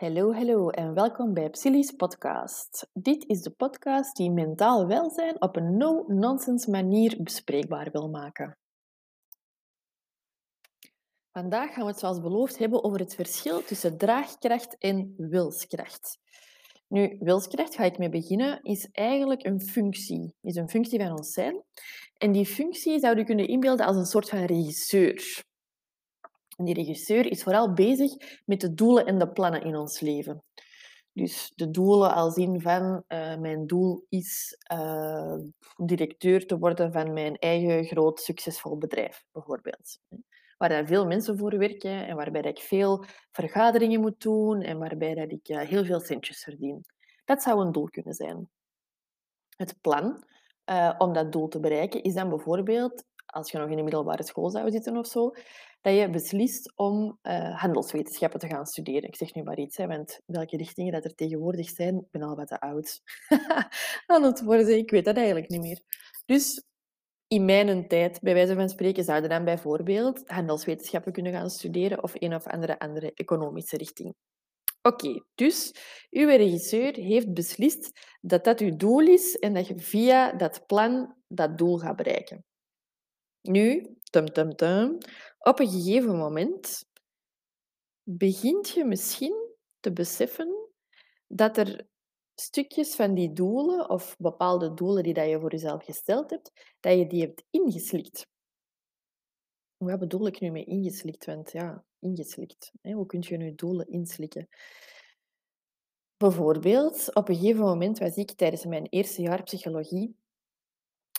Hallo, hallo en welkom bij Psylli's podcast. Dit is de podcast die mentaal welzijn op een no-nonsense manier bespreekbaar wil maken. Vandaag gaan we het zoals beloofd hebben over het verschil tussen draagkracht en wilskracht. Nu, wilskracht, ga ik mee beginnen, is eigenlijk een functie. Is een functie van ons zijn. En die functie zou je kunnen inbeelden als een soort van regisseur. En die regisseur is vooral bezig met de doelen en de plannen in ons leven. Dus de doelen als in van uh, mijn doel is uh, directeur te worden van mijn eigen groot succesvol bedrijf, bijvoorbeeld. Waar daar veel mensen voor werken en waarbij ik veel vergaderingen moet doen en waarbij dat ik uh, heel veel centjes verdien. Dat zou een doel kunnen zijn. Het plan om dat doel te bereiken is dan bijvoorbeeld, als je nog in de middelbare school zou zitten of zo, dat je beslist om uh, handelswetenschappen te gaan studeren. Ik zeg nu maar iets, hè, want welke richtingen dat er tegenwoordig zijn, ik ben al wat te oud aan het worden. Ik weet dat eigenlijk niet meer. Dus in mijn tijd, bij wijze van spreken, zouden dan bijvoorbeeld handelswetenschappen kunnen gaan studeren of een of andere andere economische richting. Oké, dus uw regisseur heeft beslist dat dat uw doel is en dat je via dat plan dat doel gaat bereiken. Nu, tum tum tum, op een gegeven moment begint je misschien te beseffen dat er stukjes van die doelen of bepaalde doelen die je voor jezelf gesteld hebt, dat je die hebt ingeslikt. Wat bedoel ik nu met ingeslikt? Want ja, ingeslikt. Hè? Hoe kun je je doelen inslikken? Bijvoorbeeld, op een gegeven moment was ik tijdens mijn eerste jaar psychologie,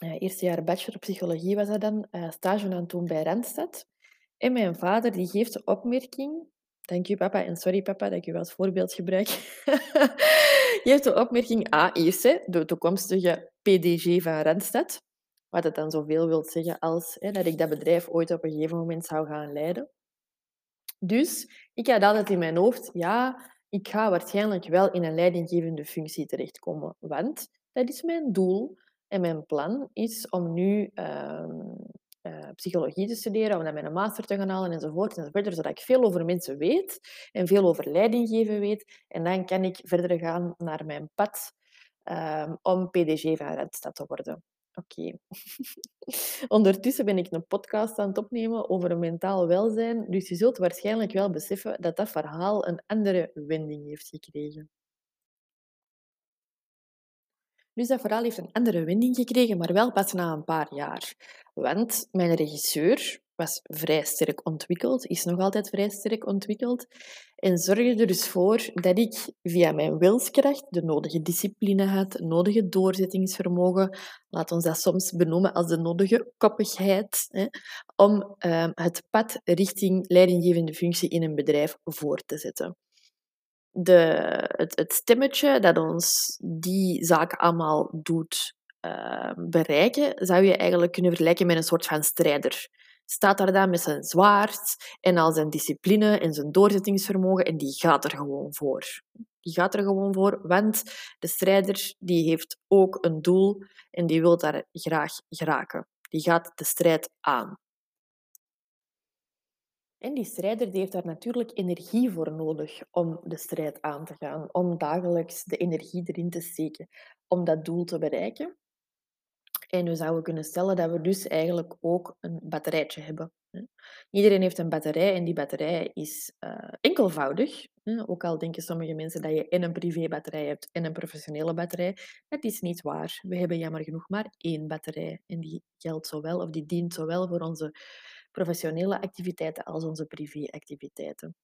eerste jaar bachelor psychologie was dat dan, uh, stage aan doen bij Randstad. En mijn vader die geeft de opmerking, dank u papa en sorry papa dat ik u als voorbeeld gebruik, geeft de opmerking A, eerst de toekomstige PDG van Randstad, wat het dan zoveel wil zeggen als hè, dat ik dat bedrijf ooit op een gegeven moment zou gaan leiden. Dus ik had altijd in mijn hoofd, ja, ik ga waarschijnlijk wel in een leidinggevende functie terechtkomen, want dat is mijn doel en mijn plan is om nu uh, uh, psychologie te studeren, om dan mijn master te gaan halen enzovoort, enzovoort, zodat ik veel over mensen weet en veel over leiding geven weet. En dan kan ik verder gaan naar mijn pad uh, om PDG van Redstad te worden. Oké. Ondertussen ben ik een podcast aan het opnemen over mentaal welzijn, dus je zult waarschijnlijk wel beseffen dat dat verhaal een andere wending heeft gekregen. Dus dat verhaal heeft een andere wending gekregen, maar wel pas na een paar jaar. Want mijn regisseur was vrij sterk ontwikkeld, is nog altijd vrij sterk ontwikkeld, en zorgde er dus voor dat ik via mijn wilskracht de nodige discipline had, het nodige doorzettingsvermogen, laat ons dat soms benoemen als de nodige koppigheid, hè, om uh, het pad richting leidinggevende functie in een bedrijf voor te zetten de, het, het stemmetje dat ons die zaak allemaal doet uh, bereiken, zou je eigenlijk kunnen vergelijken met een soort van strijder. Staat daar dan met zijn zwaard en al zijn discipline en zijn doorzettingsvermogen en die gaat er gewoon voor. Die gaat er gewoon voor, want de strijder die heeft ook een doel en die wil daar graag geraken. Die gaat de strijd aan. En die strijder die heeft daar natuurlijk energie voor nodig om de strijd aan te gaan, om dagelijks de energie erin te steken om dat doel te bereiken. En we zouden kunnen stellen dat we dus eigenlijk ook een batterijtje hebben. Iedereen heeft een batterij en die batterij is uh, enkelvoudig. Ook al denken sommige mensen dat je en een privébatterij hebt en een professionele batterij. Dat is niet waar. We hebben jammer genoeg maar één batterij. En die geldt zowel, of die dient zowel voor onze professionele activiteiten als onze privéactiviteiten.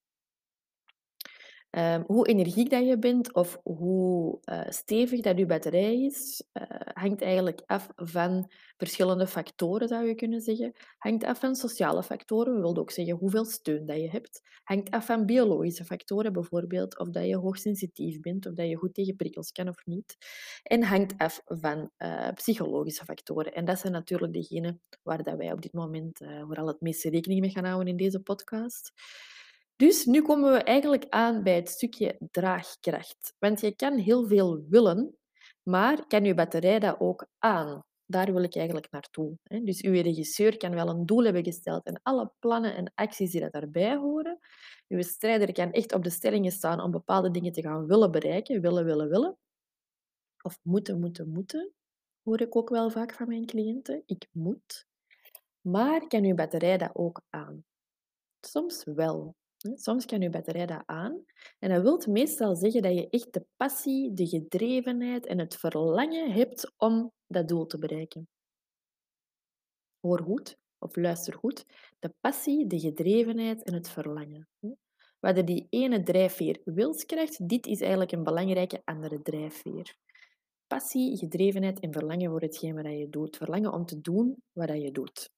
Um, hoe energiek dat je bent of hoe uh, stevig dat je batterij is, uh, hangt eigenlijk af van verschillende factoren, zou je kunnen zeggen. Hangt af van sociale factoren, we willen ook zeggen hoeveel steun dat je hebt. Hangt af van biologische factoren, bijvoorbeeld of dat je hoogsensitief bent, of dat je goed tegen prikkels kan of niet. En hangt af van uh, psychologische factoren. En dat zijn natuurlijk degenen waar dat wij op dit moment vooral het meeste rekening mee gaan houden in deze podcast. Dus nu komen we eigenlijk aan bij het stukje draagkracht. Want je kan heel veel willen, maar kan je batterij dat ook aan? daar wil ik eigenlijk naartoe. Dus uw regisseur kan wel een doel hebben gesteld en alle plannen en acties die dat daarbij horen. Uw strijder kan echt op de stellingen staan om bepaalde dingen te gaan willen bereiken, willen, willen, willen. Of moeten, moeten, moeten, hoor ik ook wel vaak van mijn cliënten. Ik moet. Maar kan uw batterij dat ook aan? Soms wel. Soms kan je batterij dat aan. En dat wil meestal zeggen dat je echt de passie, de gedrevenheid en het verlangen hebt om dat doel te bereiken. Hoor goed of luister goed. De passie, de gedrevenheid en het verlangen. We hadden die ene drijfveer wilskracht. Dit is eigenlijk een belangrijke andere drijfveer. Passie, gedrevenheid en verlangen voor hetgeen wat je doet. Verlangen om te doen wat je doet.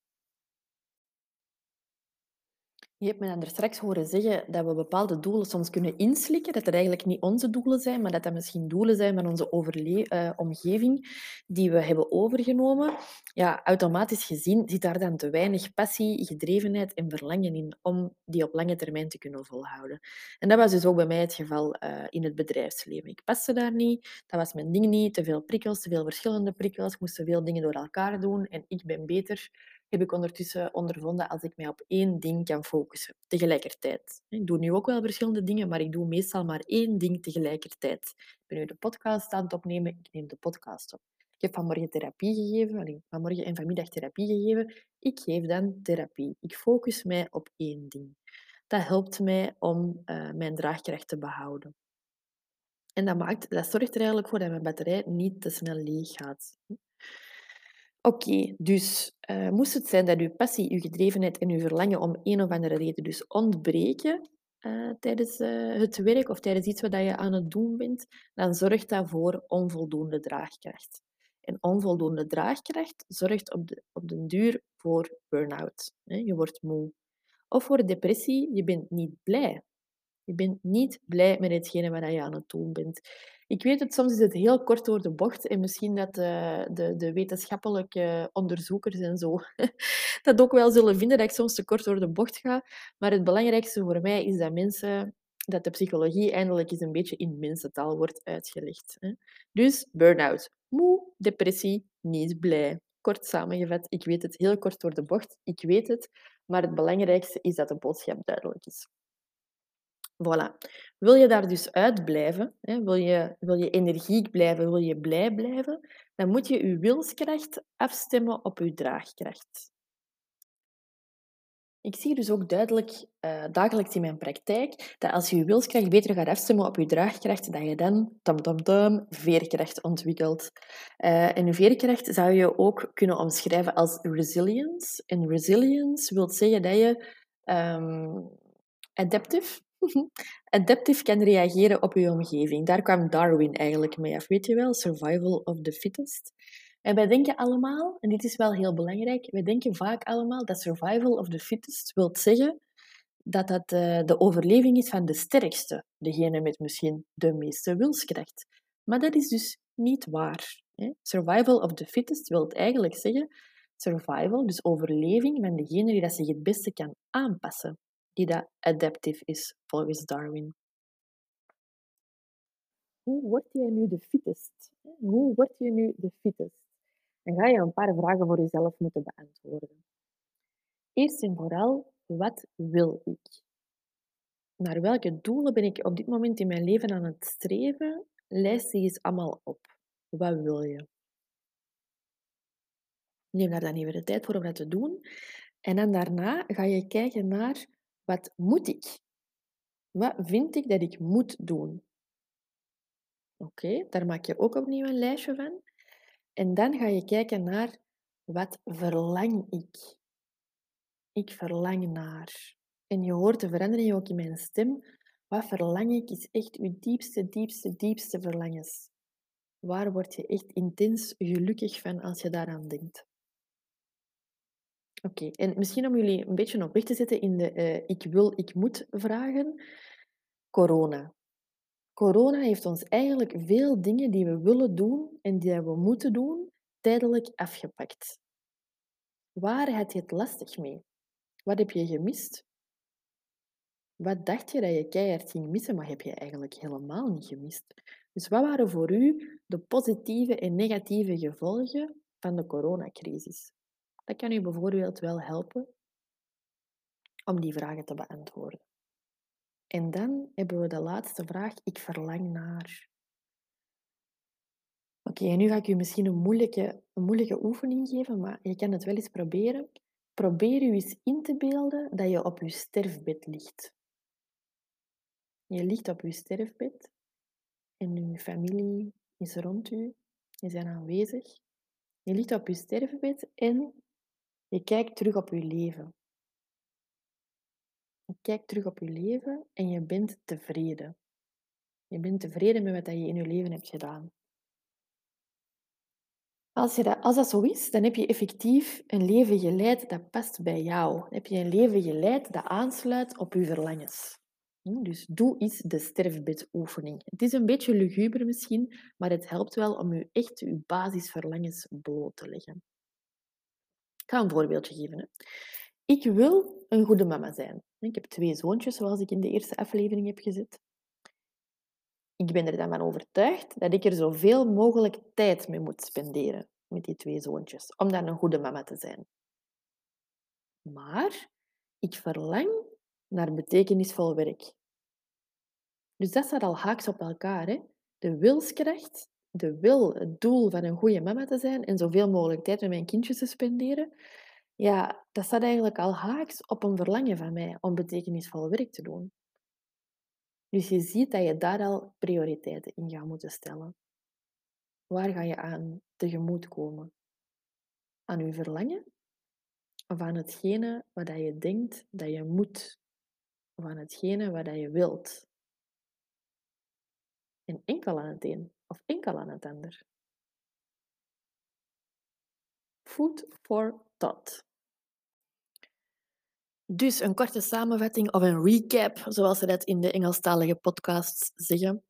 Je hebt me dan er straks horen zeggen dat we bepaalde doelen soms kunnen inslikken, dat er eigenlijk niet onze doelen zijn, maar dat dat misschien doelen zijn van onze uh, omgeving die we hebben overgenomen. Ja, automatisch gezien zit daar dan te weinig passie, gedrevenheid en verlangen in om die op lange termijn te kunnen volhouden. En dat was dus ook bij mij het geval uh, in het bedrijfsleven. Ik paste daar niet, dat was mijn ding niet, te veel prikkels, te veel verschillende prikkels, ik moest veel dingen door elkaar doen en ik ben beter heb ik ondertussen ondervonden als ik mij op één ding kan focussen tegelijkertijd. Ik doe nu ook wel verschillende dingen, maar ik doe meestal maar één ding tegelijkertijd. Ik ben nu de podcast aan het opnemen, ik neem de podcast op. Ik heb vanmorgen therapie gegeven, vanmorgen en vanmiddag therapie gegeven. Ik geef dan therapie. Ik focus mij op één ding. Dat helpt mij om uh, mijn draagkracht te behouden. En dat, maakt, dat zorgt er eigenlijk voor dat mijn batterij niet te snel leeg gaat. Oké, dus uh, moest het zijn dat uw passie, uw gedrevenheid en uw verlangen om een of andere reden dus ontbreken uh, tijdens uh, het werk of tijdens iets wat je aan het doen bent, dan zorgt dat voor onvoldoende draagkracht. En onvoldoende draagkracht zorgt op, de, op den duur voor burn-out. Je wordt moe. Of voor depressie, je bent niet blij. Je bent niet blij met hetgene wat je aan het doen bent. Ik weet het, soms is het heel kort door de bocht en misschien dat de, de, de wetenschappelijke onderzoekers en zo dat ook wel zullen vinden dat ik soms te kort door de bocht ga. Maar het belangrijkste voor mij is dat mensen dat de psychologie eindelijk eens een beetje in mensentaal wordt uitgelegd. Dus burn-out, moe, depressie, niet blij. Kort samengevat, ik weet het heel kort door de bocht, ik weet het, maar het belangrijkste is dat de boodschap duidelijk is. Voilà. Wil je daar dus uit blijven, hè, wil, je, wil je energiek blijven, wil je blij blijven, dan moet je je wilskracht afstemmen op je draagkracht. Ik zie dus ook duidelijk uh, dagelijks in mijn praktijk dat als je je wilskracht beter gaat afstemmen op je draagkracht, dat je dan tam, tam, tam, veerkracht ontwikkelt. Uh, en veerkracht zou je ook kunnen omschrijven als resilience. En resilience wil zeggen dat je um, adaptive, Adaptief kan reageren op je omgeving. Daar kwam Darwin eigenlijk mee af, weet je wel? Survival of the fittest. En wij denken allemaal, en dit is wel heel belangrijk, wij denken vaak allemaal dat survival of the fittest wil zeggen dat dat uh, de overleving is van de sterkste, degene met misschien de meeste wilskracht. Maar dat is dus niet waar. Survival of the fittest wil eigenlijk zeggen survival, dus overleving van degene die dat zich het beste kan aanpassen dat adaptief is, volgens Darwin. Hoe word je nu de fittest? Hoe word je nu de fittest? Dan ga je een paar vragen voor jezelf moeten beantwoorden. Eerst en vooral, wat wil ik? Naar welke doelen ben ik op dit moment in mijn leven aan het streven? Lijst die eens allemaal op. Wat wil je? Neem daar dan even de tijd voor om dat te doen. En dan daarna ga je kijken naar wat moet ik? Wat vind ik dat ik moet doen? Oké, daar maak je ook opnieuw een lijstje van. En dan ga je kijken naar wat verlang ik? Ik verlang naar. En je hoort de verandering ook in mijn stem. Wat verlang ik is echt je diepste, diepste, diepste verlangens. Waar word je echt intens gelukkig van als je daaraan denkt? Oké, en misschien om jullie een beetje op weg te zetten in de uh, ik wil, ik moet vragen. Corona. Corona heeft ons eigenlijk veel dingen die we willen doen en die we moeten doen, tijdelijk afgepakt. Waar had je het lastig mee? Wat heb je gemist? Wat dacht je dat je keihard ging missen, maar heb je eigenlijk helemaal niet gemist? Dus wat waren voor u de positieve en negatieve gevolgen van de coronacrisis? Dat kan u bijvoorbeeld wel helpen om die vragen te beantwoorden. En dan hebben we de laatste vraag. Ik verlang naar. Oké, en nu ga ik u misschien een moeilijke, een moeilijke oefening geven, maar je kan het wel eens proberen. Probeer u eens in te beelden dat je op je sterfbed ligt. Je ligt op je sterfbed en uw familie is rond u. Je zijn aanwezig. Je ligt op je sterfbed en je kijkt terug op je leven. Je kijkt terug op je leven en je bent tevreden. Je bent tevreden met wat je in je leven hebt gedaan. Als, je dat, als dat zo is, dan heb je effectief een leven geleid dat past bij jou. Dan heb je een leven geleid dat aansluit op je verlangens. Hm, dus doe eens de sterfbedoefening. Het is een beetje luguber misschien, maar het helpt wel om je echt je basisverlangens bloot te leggen. Ik ga een voorbeeldje geven. Ik wil een goede mama zijn. Ik heb twee zoontjes, zoals ik in de eerste aflevering heb gezet. Ik ben er dan van overtuigd dat ik er zoveel mogelijk tijd mee moet spenderen met die twee zoontjes, om dan een goede mama te zijn. Maar ik verlang naar betekenisvol werk. Dus dat staat al haaks op elkaar. Hè? De wilskracht, de wil, het doel van een goede mama te zijn en zoveel mogelijk tijd met mijn kindjes te spenderen, ja, dat staat eigenlijk al haaks op een verlangen van mij om betekenisvol werk te doen. Dus je ziet dat je daar al prioriteiten in gaat moeten stellen. Waar ga je aan tegemoet komen? Aan je verlangen? Of aan hetgene wat je denkt dat je moet? Of aan hetgene wat je wilt? En enkel aan het een of enkel aan het ander. Food for thought. Dus een korte samenvatting of een recap, zoals ze dat in de Engelstalige podcasts zeggen.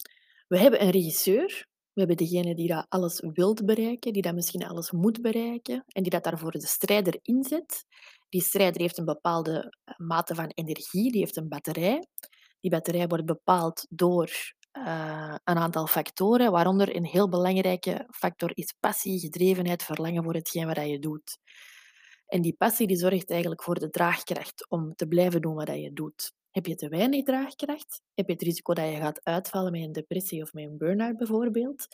We hebben een regisseur. We hebben degene die dat alles wilt bereiken, die dat misschien alles moet bereiken en die dat daarvoor de strijder inzet. Die strijder heeft een bepaalde eh, mate van energie, die heeft een batterij. Die batterij wordt bepaald door uh, een aantal factoren, waaronder een heel belangrijke factor is passie, gedrevenheid, verlangen voor hetgeen wat je doet. En die passie die zorgt eigenlijk voor de draagkracht om te blijven doen wat je doet. Heb je te weinig draagkracht, heb je het risico dat je gaat uitvallen met een depressie of met een burn-out bijvoorbeeld.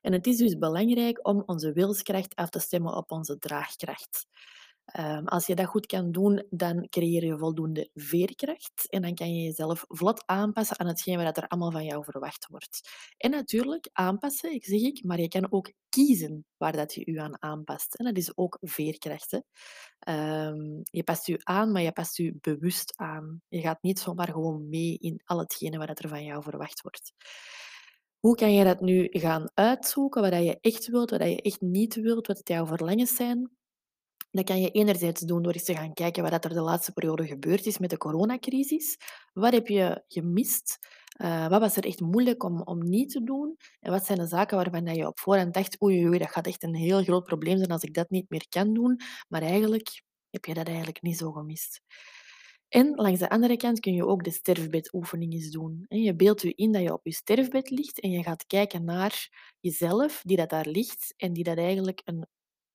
En het is dus belangrijk om onze wilskracht af te stemmen op onze draagkracht. Um, als je dat goed kan doen, dan creëer je voldoende veerkracht en dan kan je jezelf vlot aanpassen aan hetgeen wat er allemaal van jou verwacht wordt. En natuurlijk, aanpassen, ik zeg ik, maar je kan ook kiezen waar dat je je aan aanpast. En dat is ook veerkracht. Hè? Um, je past je aan, maar je past je bewust aan. Je gaat niet zomaar gewoon mee in al hetgene wat er van jou verwacht wordt. Hoe kan je dat nu gaan uitzoeken, wat je echt wilt, wat je echt niet wilt, wat jouw verlangens zijn? Dat kan je enerzijds doen door eens te gaan kijken wat er de laatste periode gebeurd is met de coronacrisis. Wat heb je gemist? Uh, wat was er echt moeilijk om, om niet te doen? En wat zijn de zaken waarvan je op voorhand dacht, oei, oei, dat gaat echt een heel groot probleem zijn als ik dat niet meer kan doen. Maar eigenlijk heb je dat eigenlijk niet zo gemist. En langs de andere kant kun je ook de sterfbedoefening eens doen. Je beeldt je in dat je op je sterfbed ligt en je gaat kijken naar jezelf die dat daar ligt en die dat eigenlijk een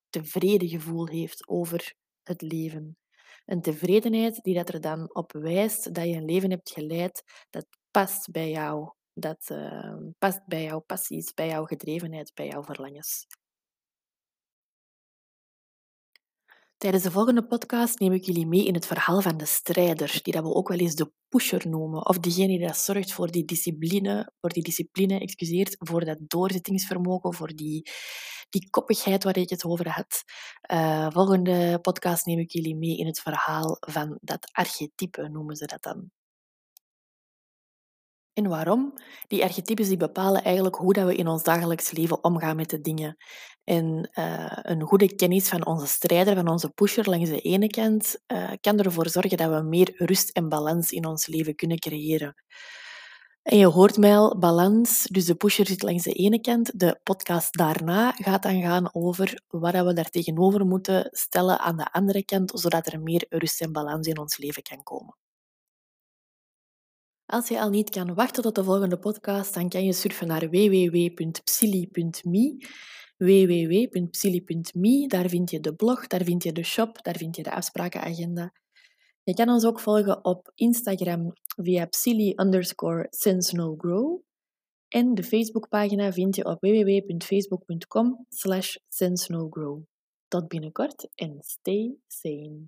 tevreden gevoel heeft over het leven. Een tevredenheid die dat er dan op wijst dat je een leven hebt geleid dat past bij jou. Dat uh, past bij jouw passies, bij jouw gedrevenheid, bij jouw verlangens. Tijdens de volgende podcast neem ik jullie mee in het verhaal van de strijder, die dat we ook wel eens de pusher noemen, of diegene die dat zorgt voor die discipline, voor die discipline, excuseert, voor dat doorzettingsvermogen, voor die, die koppigheid waar ik het over had. Uh, volgende podcast neem ik jullie mee in het verhaal van dat archetype, noemen ze dat dan. En waarom? Die archetypes die bepalen eigenlijk hoe dat we in ons dagelijks leven omgaan met de dingen. En uh, een goede kennis van onze strijder, van onze pusher langs de ene kant, uh, kan ervoor zorgen dat we meer rust en balans in ons leven kunnen creëren. En je hoort mij al, balans, dus de pusher zit langs de ene kant. De podcast daarna gaat dan gaan over wat we daar tegenover moeten stellen aan de andere kant, zodat er meer rust en balans in ons leven kan komen. Als je al niet kan wachten tot de volgende podcast, dan kan je surfen naar www.psili.me. www.psyli.me. Daar vind je de blog, daar vind je de shop, daar vind je de afsprakenagenda. Je kan ons ook volgen op Instagram via psyli underscore. En de Facebookpagina vind je op www.facebook.com slash. Tot binnenkort en stay sane.